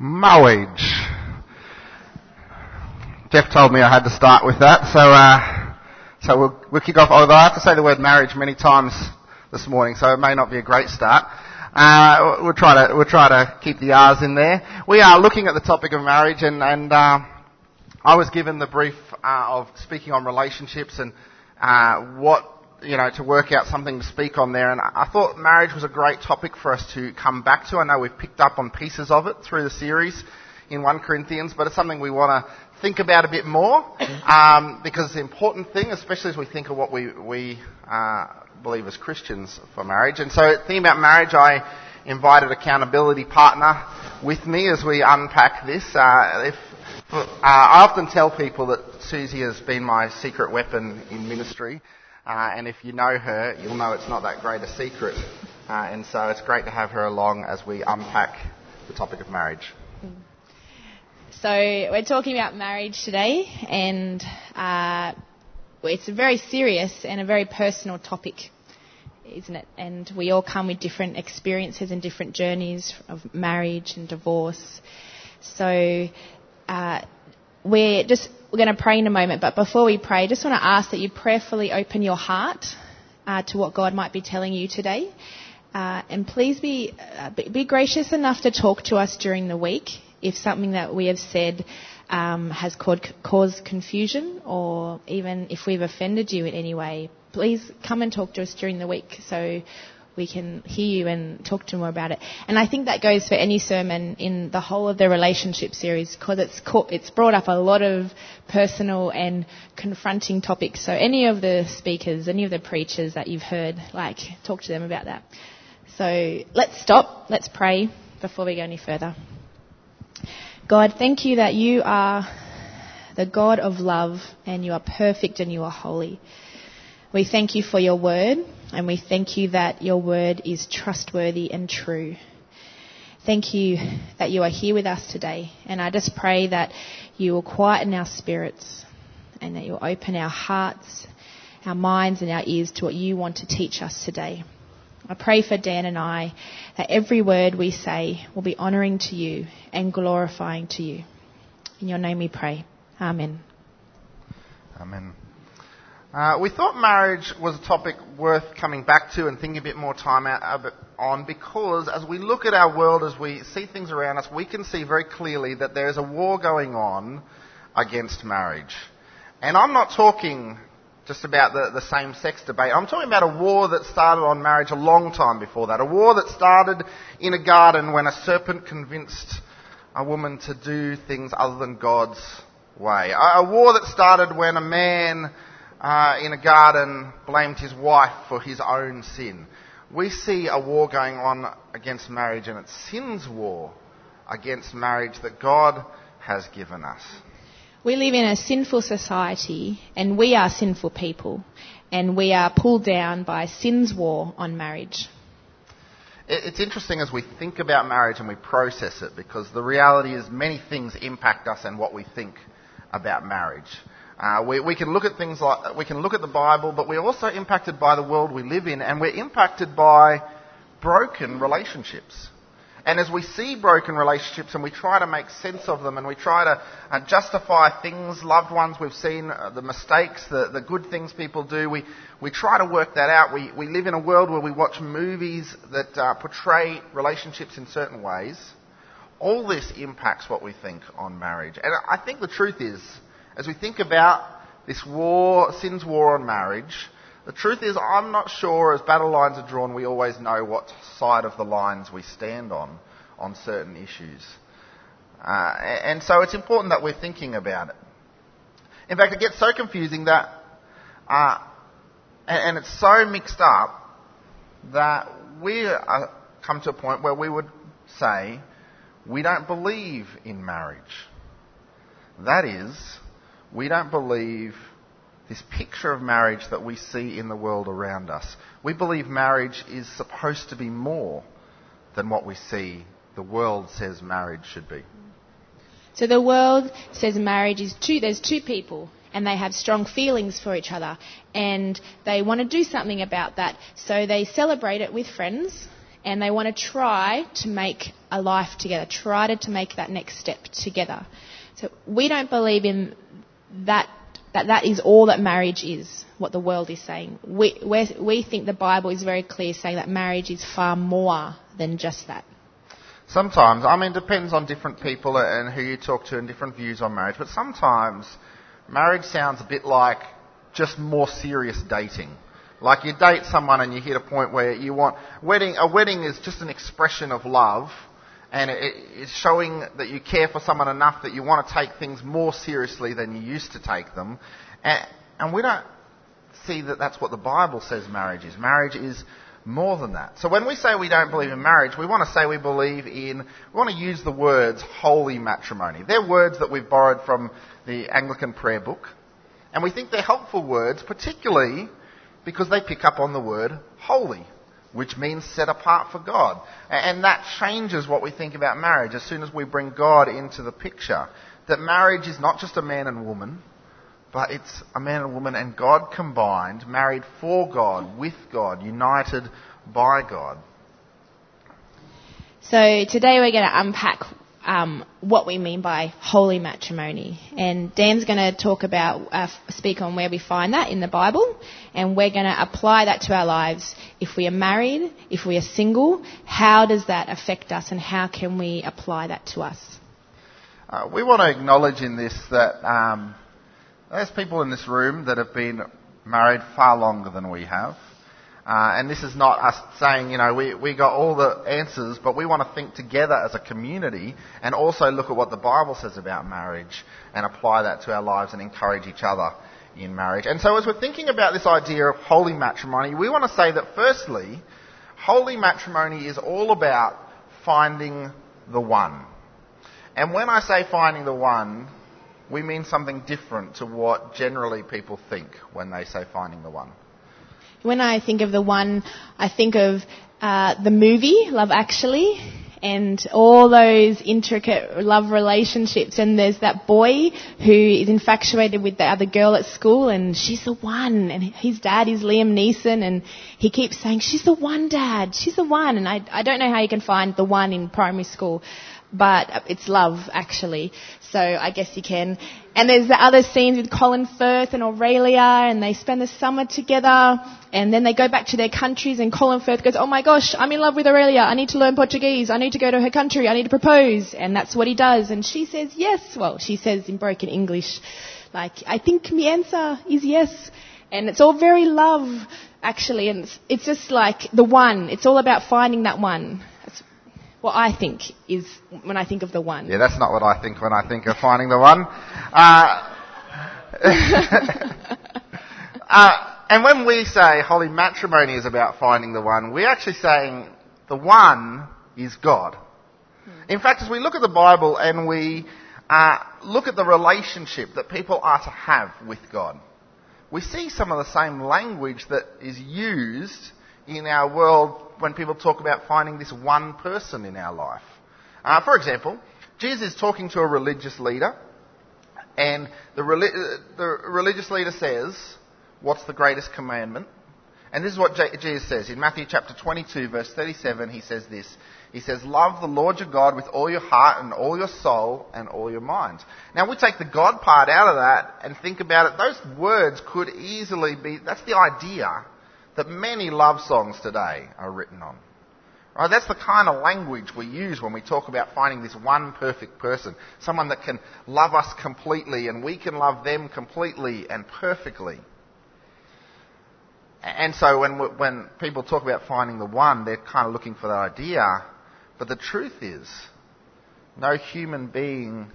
Marriage. Jeff told me I had to start with that, so uh, so we'll, we'll kick off. Although I have to say the word marriage many times this morning, so it may not be a great start. Uh, we'll try to we'll try to keep the R's in there. We are looking at the topic of marriage, and and uh, I was given the brief uh, of speaking on relationships and uh, what you know, to work out something to speak on there. And I thought marriage was a great topic for us to come back to. I know we've picked up on pieces of it through the series in 1 Corinthians, but it's something we want to think about a bit more um, because it's an important thing, especially as we think of what we, we uh, believe as Christians for marriage. And so, thinking about marriage, I invited accountability partner with me as we unpack this. Uh, if, uh, I often tell people that Susie has been my secret weapon in ministry. Uh, and if you know her, you'll know it's not that great a secret. Uh, and so it's great to have her along as we unpack the topic of marriage. So we're talking about marriage today, and uh, it's a very serious and a very personal topic, isn't it? And we all come with different experiences and different journeys of marriage and divorce. So uh, we're just we're going to pray in a moment, but before we pray, I just want to ask that you prayerfully open your heart uh, to what God might be telling you today. Uh, and please be, uh, be gracious enough to talk to us during the week if something that we have said um, has caused confusion or even if we've offended you in any way. Please come and talk to us during the week so we can hear you and talk to more about it. And I think that goes for any sermon in the whole of the relationship series because it's it's brought up a lot of personal and confronting topics. So any of the speakers, any of the preachers that you've heard, like talk to them about that. So let's stop. Let's pray before we go any further. God, thank you that you are the God of love and you are perfect and you are holy. We thank you for your word and we thank you that your word is trustworthy and true. Thank you that you are here with us today. And I just pray that you will quieten our spirits and that you'll open our hearts, our minds, and our ears to what you want to teach us today. I pray for Dan and I that every word we say will be honouring to you and glorifying to you. In your name we pray. Amen. Amen. Uh, we thought marriage was a topic worth coming back to and thinking a bit more time out, on because as we look at our world, as we see things around us, we can see very clearly that there is a war going on against marriage. And I'm not talking just about the, the same sex debate. I'm talking about a war that started on marriage a long time before that. A war that started in a garden when a serpent convinced a woman to do things other than God's way. A, a war that started when a man uh, in a garden blamed his wife for his own sin. We see a war going on against marriage, and it's sin's war against marriage that God has given us. We live in a sinful society, and we are sinful people, and we are pulled down by sin's war on marriage. It's interesting as we think about marriage and we process it because the reality is many things impact us and what we think about marriage. Uh, we, we, can look at things like, we can look at the Bible, but we're also impacted by the world we live in, and we're impacted by broken relationships. And as we see broken relationships and we try to make sense of them and we try to uh, justify things, loved ones we've seen, uh, the mistakes, the, the good things people do, we, we try to work that out. We, we live in a world where we watch movies that uh, portray relationships in certain ways. All this impacts what we think on marriage. And I think the truth is, as we think about this war, sin's war on marriage, the truth is I'm not sure as battle lines are drawn we always know what side of the lines we stand on on certain issues. Uh, and so it's important that we're thinking about it. In fact, it gets so confusing that, uh, and, it's so mixed up that we are, come to a point where we would say we don't believe in marriage. That is, we don't believe this picture of marriage that we see in the world around us. We believe marriage is supposed to be more than what we see the world says marriage should be. So the world says marriage is two, there's two people and they have strong feelings for each other and they want to do something about that. So they celebrate it with friends and they want to try to make a life together, try to, make that next step together. So we don't believe in that, that that is all that marriage is, what the world is saying. We, we're- think the Bible is very clear saying that marriage is far more than just that. Sometimes, I mean, it depends on different people and who you talk to and different views on marriage, but sometimes marriage sounds a bit like just more serious dating. Like you date someone and you hit a point where you want wedding. A wedding is just an expression of love, and it, it's showing that you care for someone enough that you want to take things more seriously than you used to take them. And, and we don't see that that's what the Bible says marriage is. Marriage is more than that. So when we say we don't believe in marriage, we want to say we believe in, we want to use the words holy matrimony. They're words that we've borrowed from the Anglican prayer book. And we think they're helpful words, particularly because they pick up on the word holy, which means set apart for God. And that changes what we think about marriage as soon as we bring God into the picture. That marriage is not just a man and woman, but it's a man and woman and God combined, married for God, with God, united by God. So today we're going to unpack um, what we mean by holy matrimony, and Dan's going to talk about, uh, speak on where we find that in the Bible, and we're going to apply that to our lives. If we are married, if we are single, how does that affect us, and how can we apply that to us? Uh, we want to acknowledge in this that um, there's people in this room that have been married far longer than we have. Uh, and this is not us saying, you know, we, we got all the answers, but we want to think together as a community and also look at what the Bible says about marriage and apply that to our lives and encourage each other in marriage. And so as we're thinking about this idea of holy matrimony, we want to say that firstly, holy matrimony is all about finding the one. And when I say finding the one, we mean something different to what generally people think when they say finding the one. When I think of the one, I think of uh, the movie Love Actually and all those intricate love relationships. And there's that boy who is infatuated with the other girl at school, and she's the one. And his dad is Liam Neeson, and he keeps saying, "She's the one, Dad. She's the one." And I, I don't know how you can find the one in primary school but it's love actually. So I guess you can. And there's the other scenes with Colin Firth and Aurelia, and they spend the summer together, and then they go back to their countries, and Colin Firth goes, "Oh my gosh, I'm in love with Aurelia. I need to learn Portuguese. I need to go to her country. I need to propose." And that's what he does. And she says yes. Well, she says in broken English, like, "I think my answer is yes." And it's all very love, actually, and it's, it's just like the one. It's all about finding that one. What I think is when I think of the one. Yeah, that's not what I think when I think of finding the one. Uh, uh, and when we say holy matrimony is about finding the one, we're actually saying the one is God. In fact, as we look at the Bible and we uh, look at the relationship that people are to have with God, we see some of the same language that is used in our world when people talk about finding this one person in our life. Uh, for example, Jesus is talking to a religious leader, and the, reli- the religious leader says, What's the greatest commandment? And this is what Jesus says. In Matthew chapter 22, verse 37, he says this. He says, Love the Lord your God with all your heart and all your soul and all your mind. Now we take the God part out of that and think about it. Those words could easily be, that's the idea that many love songs today are written on. Right? That's the kind of language we use when we talk about finding this one perfect person. Someone that can love us completely and we can love them completely and perfectly. And so when, when people talk about finding the one, they're kind of looking for that idea. But the truth is, no human being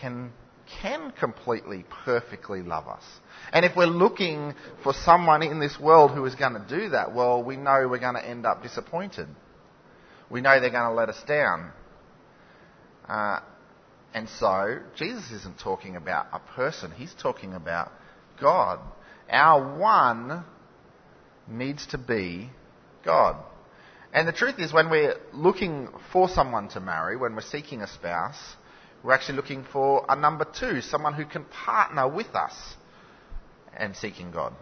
can, can completely, perfectly love us. And if we're looking for someone in this world who is going to do that, well, we know we're going to end up disappointed. We know they're going to let us down. Uh, and so, Jesus isn't talking about a person, he's talking about God. Our one needs to be God. And the truth is, when we're looking for someone to marry, when we're seeking a spouse, we're actually looking for a number two, someone who can partner with us and seeking God.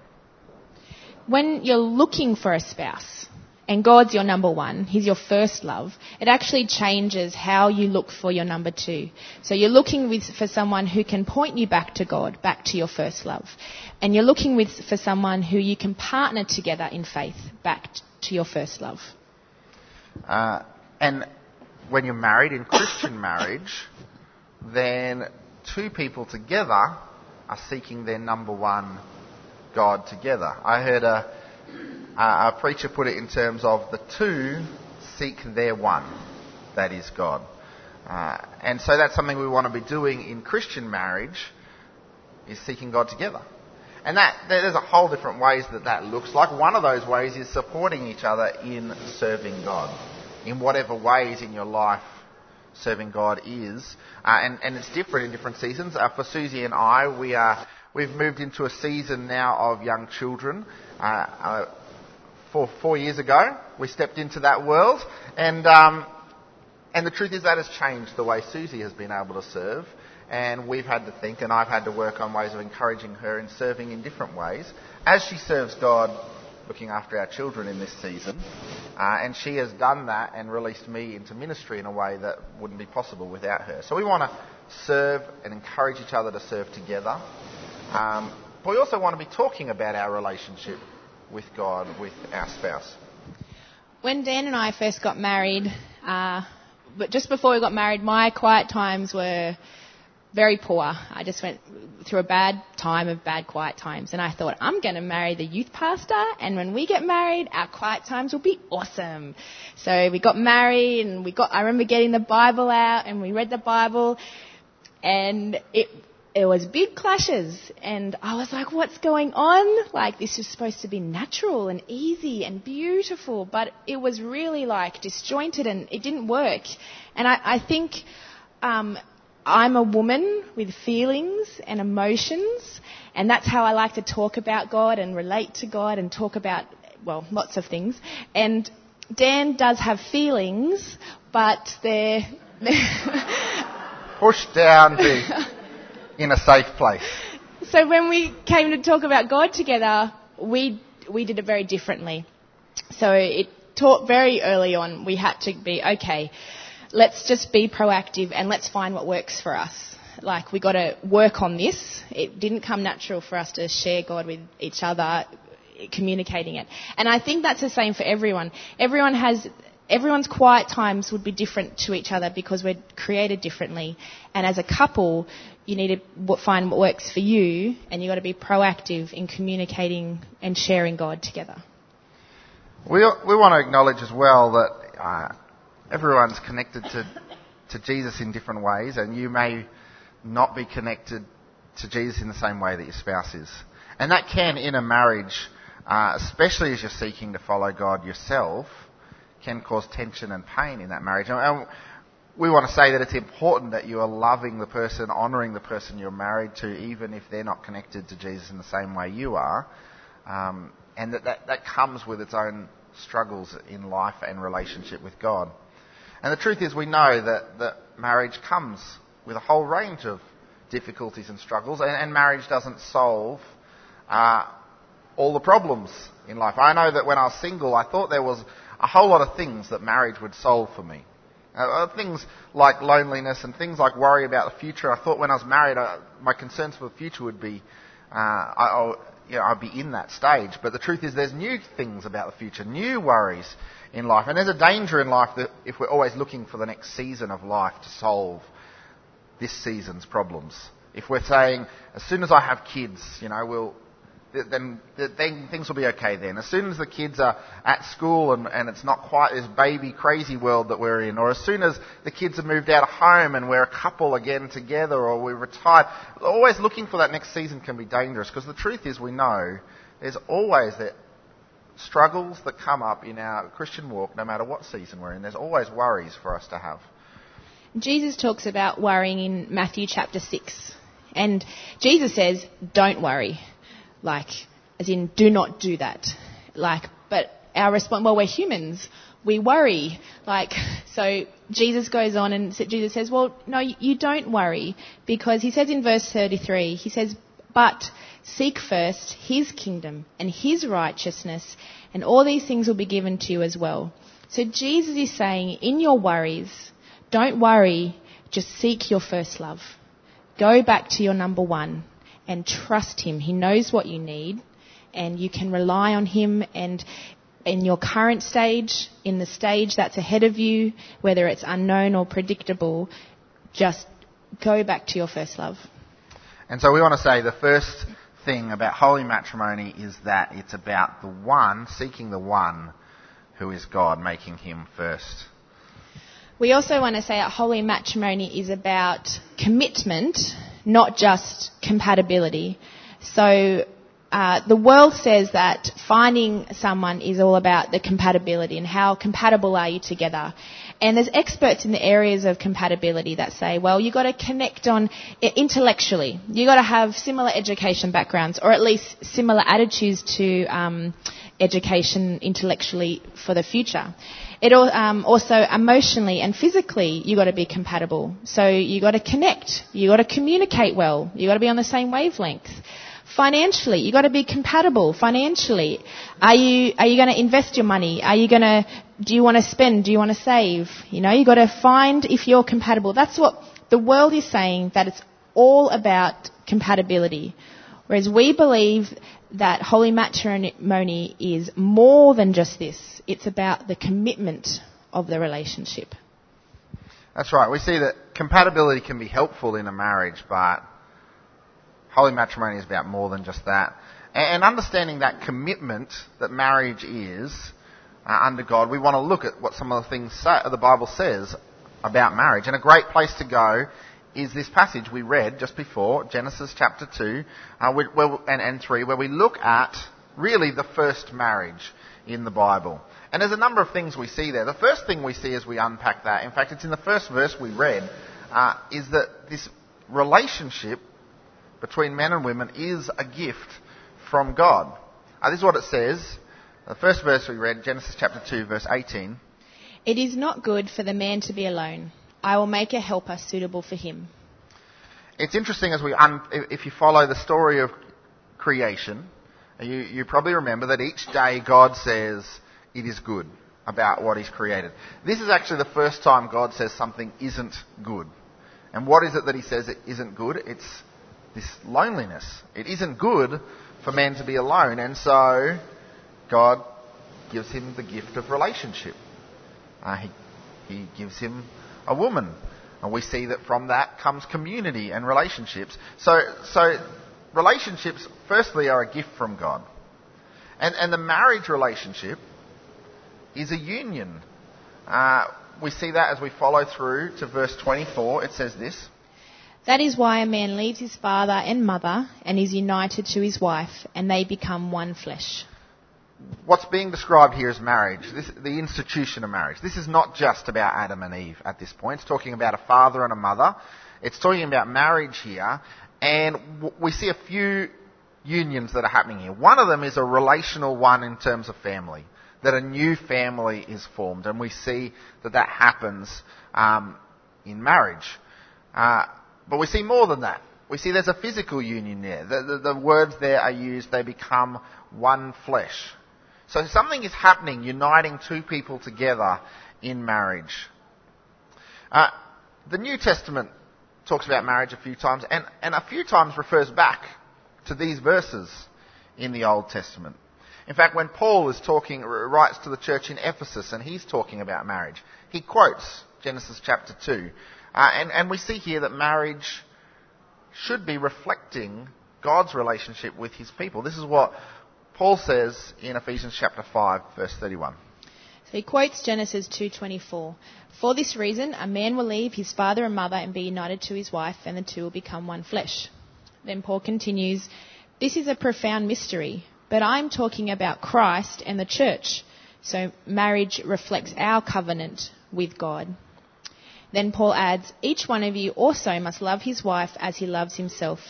When you're looking for a spouse, and God's your number one, He's your first love, it actually changes how you look for your number two. So you're looking with, for someone who can point you back to God, back to your first love. And you're looking with, for someone who you can partner together in faith, back to your first love. Uh, and when you're married in Christian marriage, then two people together are seeking their number one God together. I heard a, a preacher put it in terms of the two seek their one, that is God. Uh, and so that's something we want to be doing in Christian marriage, is seeking God together. And that, there's a whole different ways that that looks like. One of those ways is supporting each other in serving God. In whatever ways in your life serving God is. Uh, and, and it's different in different seasons. Uh, for Susie and I, we are, we've moved into a season now of young children. Uh, uh four, four years ago, we stepped into that world. And, um, and the truth is that has changed the way Susie has been able to serve. And we've had to think, and I've had to work on ways of encouraging her in serving in different ways. As she serves God, looking after our children in this season. Uh, and she has done that and released me into ministry in a way that wouldn't be possible without her. So we want to serve and encourage each other to serve together. Um, but we also want to be talking about our relationship with God, with our spouse. When Dan and I first got married, uh, but just before we got married, my quiet times were very poor. I just went through a bad time of bad quiet times. And I thought, I'm going to marry the youth pastor, and when we get married, our quiet times will be awesome. So we got married, and we got, I remember getting the Bible out, and we read the Bible, and it, it was big clashes. And I was like, what's going on? Like, this was supposed to be natural and easy and beautiful, but it was really like disjointed, and it didn't work. And I, I think, um, I'm a woman with feelings and emotions, and that's how I like to talk about God and relate to God and talk about, well, lots of things. And Dan does have feelings, but they're. pushed down to in a safe place. So when we came to talk about God together, we we did it very differently. So it taught very early on. We had to be okay let's just be proactive and let's find what works for us. Like, we got to work on this. It didn't come natural for us to share God with each other, communicating it. And I think that's the same for everyone. Everyone has, everyone's quiet times would be different to each other because we're created differently. And as a couple, you need to find what works for you and you've got to be proactive in communicating and sharing God together. We, we want to acknowledge as well that uh, everyone's connected to, to Jesus in different ways, and you may not be connected to Jesus in the same way that your spouse is. And that can, in a marriage, uh, especially as you're seeking to follow God yourself, can cause tension and pain in that marriage. And we want to say that it's important that you are loving the person, honouring the person you're married to, even if they're not connected to Jesus in the same way you are. Um, and that, that that comes with its own struggles in life and relationship with God. And the truth is, we know that, that marriage comes with a whole range of difficulties and struggles, and, and marriage doesn't solve uh, all the problems in life. I know that when I was single, I thought there was a whole lot of things that marriage would solve for me. Uh, uh things like loneliness and things like worry about the future. I thought when I was married, uh, my concerns for the future would be, uh, I, you know, I'd be in that stage. But the truth is, there's new things about the future, new worries in life. And there's a danger in life that if we're always looking for the next season of life to solve this season's problems. If we're saying, as soon as I have kids, you know, we'll, then, then things will be okay then. As soon as the kids are at school and, and it's not quite this baby crazy world that we're in, or as soon as the kids have moved out of home and we're a couple again together, or we're retired, always looking for that next season can be dangerous because the truth is we know there's always that struggles that come up in our Christian walk, no matter what season we're in. There's always worries for us to have. Jesus talks about worrying in Matthew chapter 6. And Jesus says, don't worry. Like, as in, do not do that. Like, but our response, well, we're humans. We worry. Like, so Jesus goes on and Jesus says, well, no, you don't worry. Because he says in verse 33, he says, But seek first his kingdom and his righteousness, and all these things will be given to you as well. So Jesus is saying, in your worries, don't worry, just seek your first love. Go back to your number one and trust him. He knows what you need and you can rely on him and in your current stage, in the stage that's ahead of you, whether it's unknown or predictable, just go back to your first love. And so we want to say the first thing about holy matrimony is that it's about the one, seeking the one who is God, making him first. We also want to say that holy matrimony is about commitment, not just compatibility. So uh, the world says that finding someone is all about the compatibility and how compatible are you together. And there's experts in the areas of compatibility that say, well, you've got to connect on intellectually. You've got to have similar education backgrounds or at least similar attitudes to um, education intellectually for the future. It um, also emotionally and physically, you've got to be compatible. So you've got to connect. You've got to communicate well. You've got to be on the same wavelength. Financially, you've got to be compatible financially. Are you, are you going to invest your money? Are you going to, do you want to spend? Do you want to save? You know, you've got to find if you're compatible. That's what the world is saying, that it's all about compatibility. Whereas we believe that holy matrimony is more than just this. It's about the commitment of the relationship. That's right. We see that compatibility can be helpful in a marriage, but Holy matrimony is about more than just that. And understanding that commitment that marriage is uh, under God, we want to look at what some of the things say, the Bible says about marriage. And a great place to go is this passage we read just before, Genesis chapter 2 uh, where, and, and 3, where we look at really the first marriage in the Bible. And there's a number of things we see there. The first thing we see as we unpack that, in fact, it's in the first verse we read, uh, is that this relationship between men and women is a gift from God. Uh, this is what it says. The first verse we read, Genesis chapter 2, verse 18. It is not good for the man to be alone. I will make a helper suitable for him. It's interesting as we, un- if you follow the story of creation, you, you probably remember that each day God says it is good about what He's created. This is actually the first time God says something isn't good. And what is it that He says it isn't good? It's this loneliness. It isn't good for man to be alone, and so God gives him the gift of relationship. Uh, he, he gives him a woman. And we see that from that comes community and relationships. So, so relationships, firstly, are a gift from God. And, and the marriage relationship is a union. Uh, we see that as we follow through to verse 24. It says this. That is why a man leaves his father and mother and is united to his wife, and they become one flesh. What's being described here is marriage, this, the institution of marriage. This is not just about Adam and Eve at this point. It's talking about a father and a mother. It's talking about marriage here, and we see a few unions that are happening here. One of them is a relational one in terms of family, that a new family is formed, and we see that that happens um, in marriage. Uh, but we see more than that. We see there's a physical union there. The, the, the, words there are used, they become one flesh. So something is happening, uniting two people together in marriage. Uh, the New Testament talks about marriage a few times, and, and a few times refers back to these verses in the Old Testament. In fact, when Paul is talking, writes to the church in Ephesus, and he's talking about marriage, he quotes Genesis chapter 2 uh, and, and we see here that marriage should be reflecting God's relationship with his people. This is what Paul says in Ephesians chapter 5 verse 31. So he quotes Genesis 2:24. For this reason a man will leave his father and mother and be united to his wife and the two will become one flesh. Then Paul continues, this is a profound mystery, but I'm talking about Christ and the church. So marriage reflects our covenant with God. Then Paul adds, Each one of you also must love his wife as he loves himself,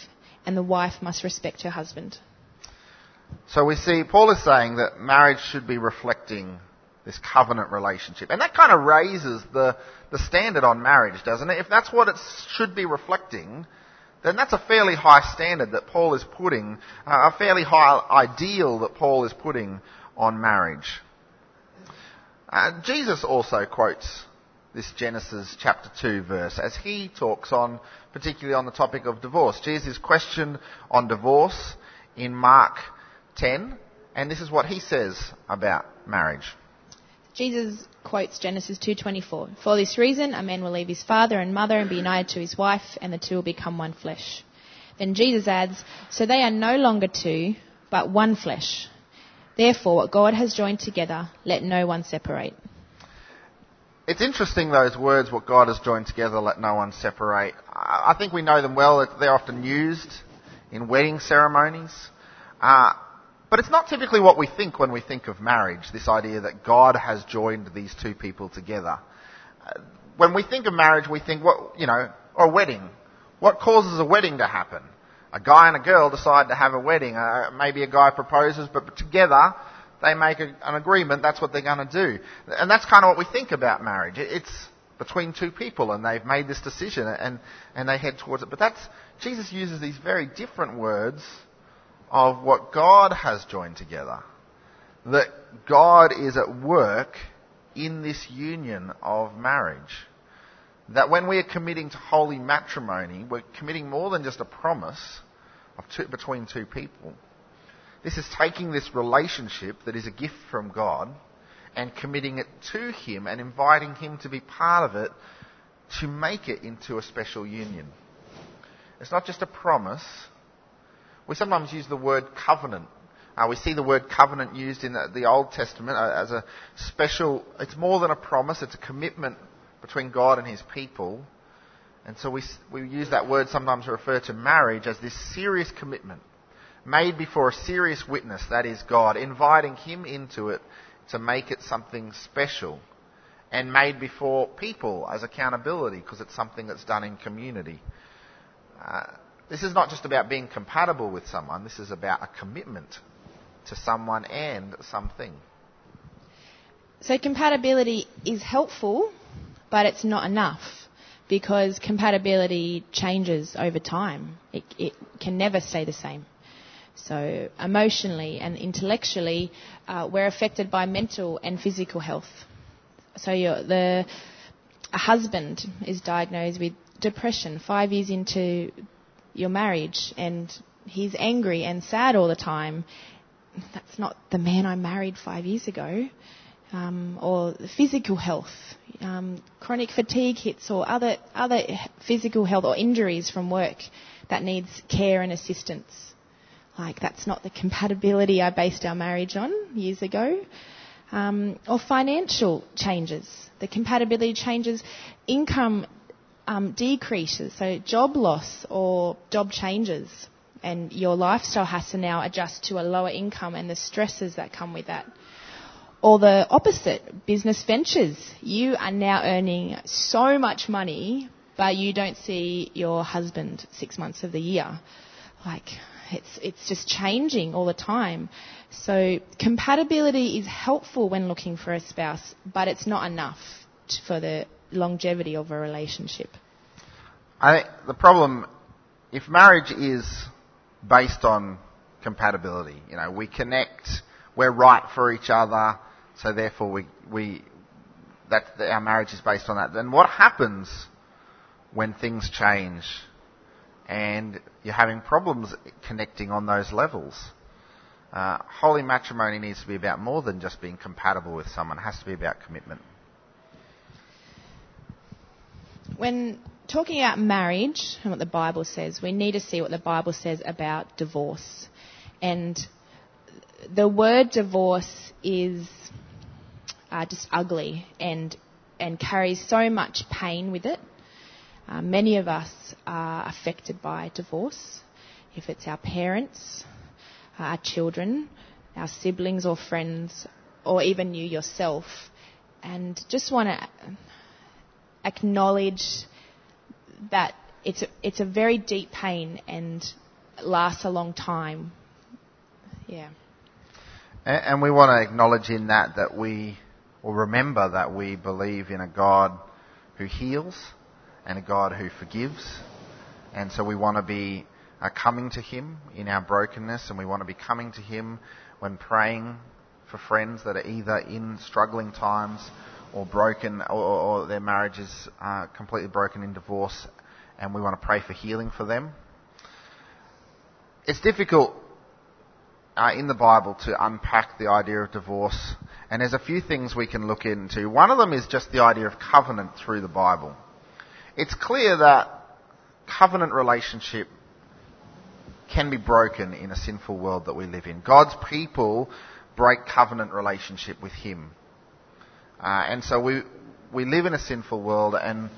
and the wife must respect her husband. So we see Paul is saying that marriage should be reflecting this covenant relationship. And that kind of raises the, the standard on marriage, doesn't it? If that's what it should be reflecting, then that's a fairly high standard that Paul is putting, uh, a fairly high ideal that Paul is putting on marriage. Uh, Jesus also quotes this Genesis chapter 2 verse as he talks on, particularly on the topic of divorce. Jesus question on divorce in Mark 10, and this is what he says about marriage. Jesus quotes Genesis 2:24. For this reason, a man will leave his father and mother and be united to his wife, and the two will become one flesh. Then Jesus adds, so they are no longer two, but one flesh. Therefore, what God has joined together, let no one separate. It's interesting those words, what God has joined together, let no one separate. I think we know them well. They're often used in wedding ceremonies. Uh, but it's not typically what we think when we think of marriage, this idea that God has joined these two people together. Uh, when we think of marriage, we think, what, you know, or a wedding. What causes a wedding to happen? A guy and a girl decide to have a wedding. Uh, maybe a guy proposes, but together they make a, an agreement. That's what they're going to do. And that's kind of what we think about marriage. It's between two people and they've made this decision and, and they head towards it. But that's, Jesus uses these very different words of what God has joined together. That God is at work in this union of marriage. That when we are committing to holy matrimony, we're committing more than just a promise of two, between two people. This is taking this relationship that is a gift from God and committing it to Him and inviting Him to be part of it to make it into a special union. It's not just a promise, we sometimes use the word covenant. Uh, we see the word covenant used in the, the Old Testament uh, as a special, it's more than a promise, it's a commitment between God and His people. And so we, we use that word sometimes to refer to marriage as this serious commitment made before a serious witness, that is God, inviting Him into it to make it something special. And made before people as accountability because it's something that's done in community. Uh, this is not just about being compatible with someone, this is about a commitment to someone and something. So, compatibility is helpful, but it's not enough because compatibility changes over time. It, it can never stay the same. So, emotionally and intellectually, uh, we're affected by mental and physical health. So, the a husband is diagnosed with depression five years into your marriage and he's angry and sad all the time, that's not the man I married five years ago. Um, or physical health, um, chronic fatigue hits, or other other physical health or injuries from work that needs care and assistance. Like that's not the compatibility I based our marriage on years ago. Um, or financial changes. The compatibility changes. Income um, decreases, so job loss or job changes, and your lifestyle has to now adjust to a lower income and the stresses that come with that. Or the opposite, business ventures. You are now earning so much money, but you don't see your husband six months of the year. Like, it's, it's just changing all the time. So compatibility is helpful when looking for a spouse, but it's not enough for the longevity of a relationship? I think the problem, if marriage is based on compatibility, you know, we connect, we're right for each other, so therefore we, we that our marriage is based on that. Then what happens when things change and you're having problems connecting on those levels? Uh, holy matrimony needs to be about more than just being compatible with someone. It has to be about commitment when talking about marriage and what the Bible says, we need to see what the Bible says about divorce. And the word divorce is uh, just ugly and and carries so much pain with it. Uh, many of us are affected by divorce. If it's our parents, uh, our children, our siblings or friends, or even you yourself, and just want to acknowledge that it's a, it's a very deep pain and lasts a long time. Yeah. And, and we want to acknowledge in that that we, or remember that we believe in a God who heals and a God who forgives And so we want to be uh, coming to Him in our brokenness, and we want to be coming to Him when praying for friends that are either in struggling times or broken, or, or their marriage is completely broken in divorce, and we want to pray for healing for them. It's difficult uh, in the Bible to unpack the idea of divorce, and there's a few things we can look into. One of them is just the idea of covenant through the Bible. It's clear that covenant relationship can be broken in a sinful world that we live in. God's people break covenant relationship with Him. Uh, and so we, we live in a sinful world and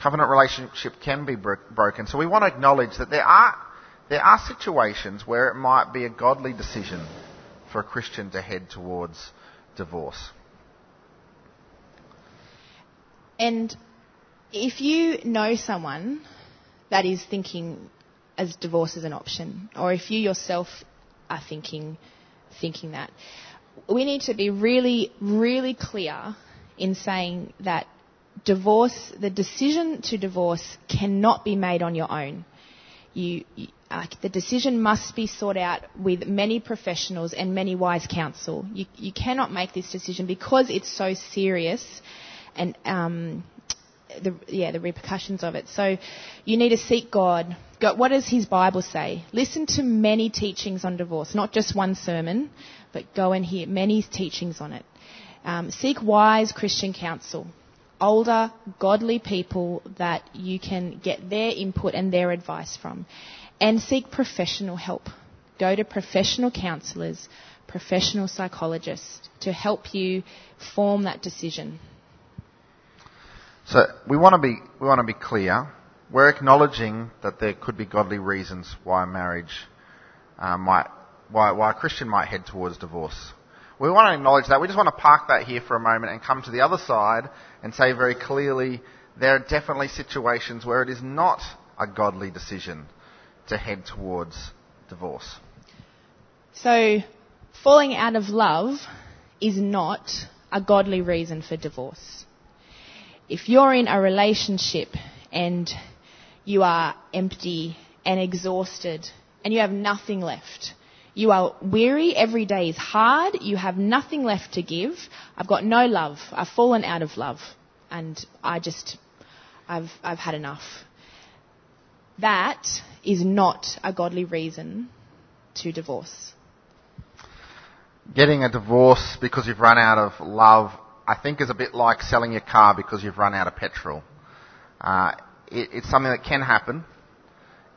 covenant relationship can be bro- broken. So we want to acknowledge that there are, there are situations where it might be a godly decision for a Christian to head towards divorce. And if you know someone that is thinking as divorce is an option, or if you yourself are thinking thinking that, we need to be really, really clear in saying that divorce, the decision to divorce, cannot be made on your own. You, uh, the decision must be sought out with many professionals and many wise counsel. You, you cannot make this decision because it's so serious and um, the, yeah, the repercussions of it. So you need to seek God. What does His Bible say? Listen to many teachings on divorce, not just one sermon, but go and hear many teachings on it. Um, seek wise Christian counsel. Older, godly people that you can get their input and their advice from. And seek professional help. Go to professional counsellors, professional psychologists to help you form that decision. So we want to be we want to be clear. We're acknowledging that there could be godly reasons why marriage uh, might why, why a Christian might head towards divorce. We want to acknowledge that. We just want to park that here for a moment and come to the other side and say very clearly there are definitely situations where it is not a godly decision to head towards divorce. So, falling out of love is not a godly reason for divorce if you're in a relationship and you are empty and exhausted and you have nothing left, you are weary, every day is hard, you have nothing left to give, I've got no love, I've fallen out of love, and I just, I've, I've had enough. That is not a godly reason to divorce. Getting a divorce because you've run out of love I think is a bit like selling your car because you've run out of petrol. Uh, it, it's something that can happen.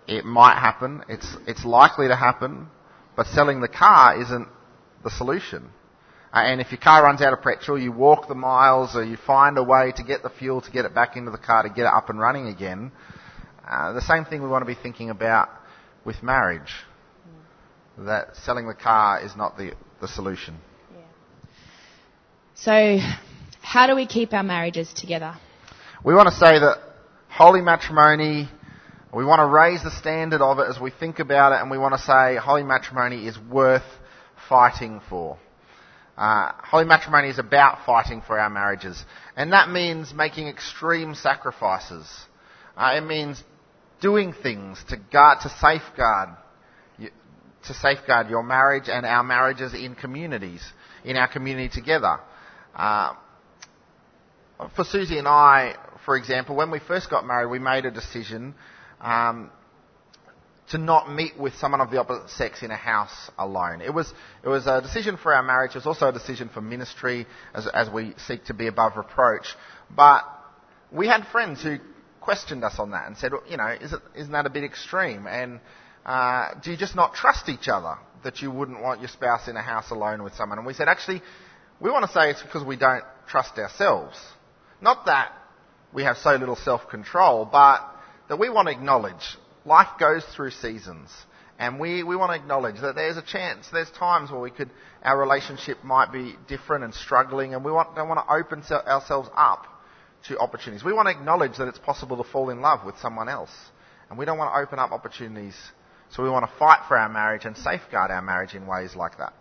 It might happen. It's, it's likely to happen. But selling the car isn't the solution. Uh, and if your car runs out of petrol, you walk the miles or you find a way to get the fuel to get it back into the car to get it up and running again. Uh, the same thing we want to be thinking about with marriage. That selling the car is not the, the solution. So, how do we keep our marriages together? We want to say that holy matrimony, we want to raise the standard of it as we think about it, and we want to say holy matrimony is worth fighting for. Uh, holy matrimony is about fighting for our marriages, and that means making extreme sacrifices. Uh, it means doing things to guard, to safeguard, to safeguard your marriage and our marriages in communities, in our community together. Uh, for Susie and I, for example, when we first got married, we made a decision um, to not meet with someone of the opposite sex in a house alone. It was it was a decision for our marriage. It was also a decision for ministry as as we seek to be above reproach. But we had friends who questioned us on that and said, you know, is it, isn't that a bit extreme? And uh, do you just not trust each other that you wouldn't want your spouse in a house alone with someone? And we said, actually, we want to say it's because we don't trust ourselves. Not that we have so little self-control, but that we want to acknowledge life goes through seasons. And we, we want to acknowledge that there's a chance, there's times where we could, our relationship might be different and struggling, and we want, don't want to open ourselves up to opportunities. We want to acknowledge that it's possible to fall in love with someone else. And we don't want to open up opportunities. So we want to fight for our marriage and safeguard our marriage in ways like that.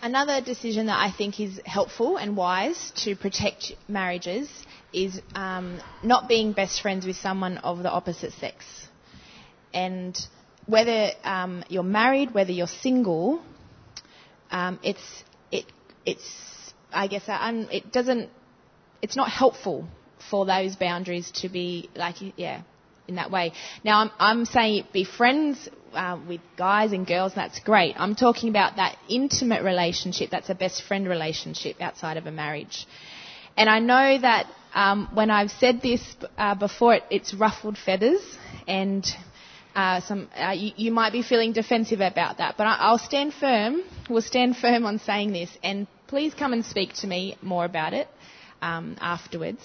Another decision that I think is helpful and wise to protect marriages is um, not being best friends with someone of the opposite sex. and whether um, you're married, whether you're single, um, it's it it's I guess uh, un, it doesn't it's not helpful for those boundaries to be like yeah in that way. Now I'm I'm saying be friends uh, with guys and girls. That's great. I'm talking about that intimate relationship. That's a best friend relationship outside of a marriage. And I know that um, when I've said this uh, before, it, it's ruffled feathers, and uh, some uh, you, you, might be feeling defensive about that. But I, will stand firm. We'll stand firm on saying this, and please come and speak to me more about it um, afterwards.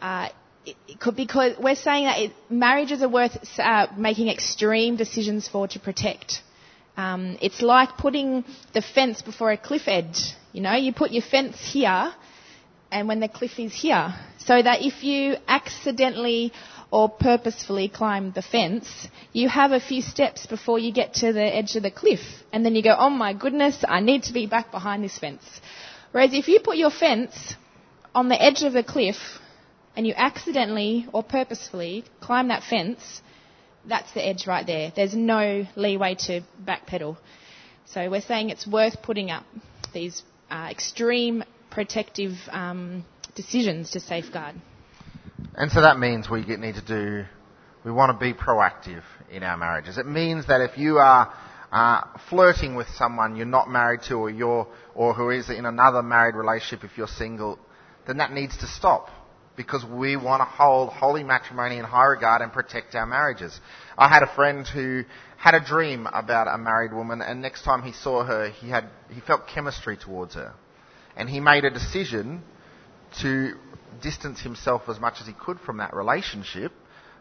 Uh, it, it could, because we're saying that marriages are worth uh, making extreme decisions for to protect. Um, it's like putting the fence before a cliff edge. You know, you put your fence here and when the cliff is here. So that if you accidentally or purposefully climb the fence, you have a few steps before you get to the edge of the cliff. And then you go, oh my goodness, I need to be back behind this fence. Whereas if you put your fence on the edge of the cliff and you accidentally or purposefully climb that fence, that's the edge right there. There's no leeway to backpedal. So we're saying it's worth putting up these uh, extreme protective um, decisions to safeguard. And so that means we need to do, we want to be proactive in our marriages. It means that if you are uh, flirting with someone you're not married to or you're, or who is in another married relationship if you're single, then that needs to stop because we want to hold holy matrimony in high regard and protect our marriages. I had a friend who had a dream about a married woman and next time he saw her, he had, he felt chemistry towards her and he made a decision to distance himself as much as he could from that relationship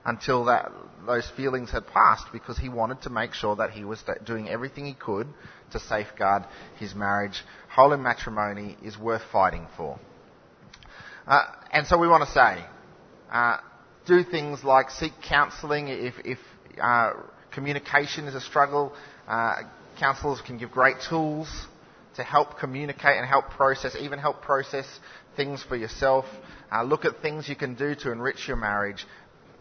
until that those feelings had passed because he wanted to make sure that he was doing everything he could to safeguard his marriage. Holy matrimony is worth fighting for. Uh, and so we want to say, uh, do things like seek counselling if, if uh, communication is a struggle. Uh, counsellors can give great tools to help communicate and help process, even help process things for yourself. Uh, look at things you can do to enrich your marriage.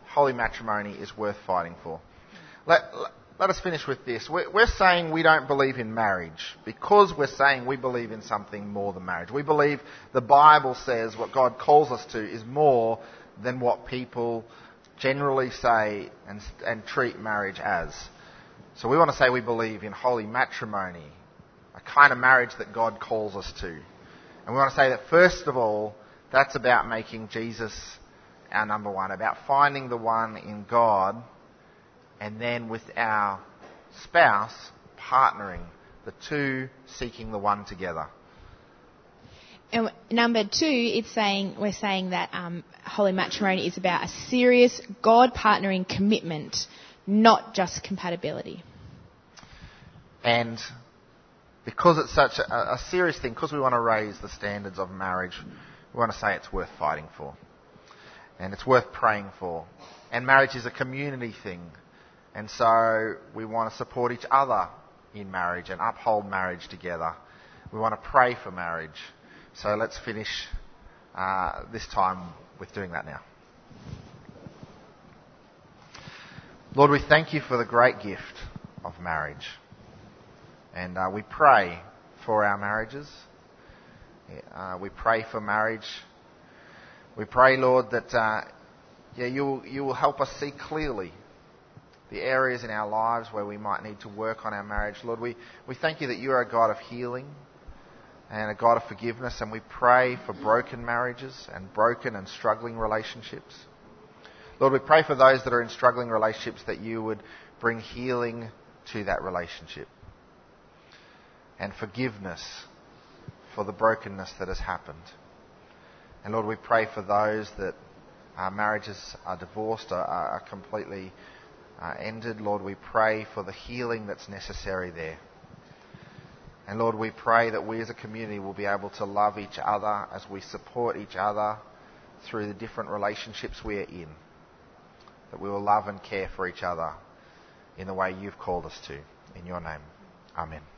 Holy matrimony is worth fighting for. Let, let us finish with this. We're, we're, saying we don't believe in marriage because we're saying we believe in something more than marriage. We believe the Bible says what God calls us to is more than what people generally say and, and treat marriage as. So we want to say we believe in holy matrimony, a kind of marriage that God calls us to. And we want to say that first of all, that's about making Jesus our number one, about finding the one in God, and then with our spouse, partnering, the two seeking the one together. And number two, it's saying we're saying that um, holy matrimony is about a serious God partnering commitment, not just compatibility. And because it's such a, a serious thing, because we want to raise the standards of marriage, we want to say it's worth fighting for. And it's worth praying for. And marriage is a community thing. And so we want to support each other in marriage and uphold marriage together. We want to pray for marriage. So let's finish uh, this time with doing that now. Lord, we thank you for the great gift of marriage. And uh, we pray for our marriages. Uh, we pray for marriage. We pray, Lord, that uh, yeah, you, you will help us see clearly the areas in our lives where we might need to work on our marriage. Lord, we, we thank you that you are a God of healing and a God of forgiveness, and we pray for broken marriages and broken and struggling relationships. Lord, we pray for those that are in struggling relationships that you would bring healing to that relationship and forgiveness for the brokenness that has happened. And Lord, we pray for those that our marriages are divorced, are, are completely uh, ended. Lord, we pray for the healing that's necessary there. And Lord, we pray that we as a community will be able to love each other as we support each other through the different relationships we are in. That we will love and care for each other in the way you've called us to. In your name. Amen.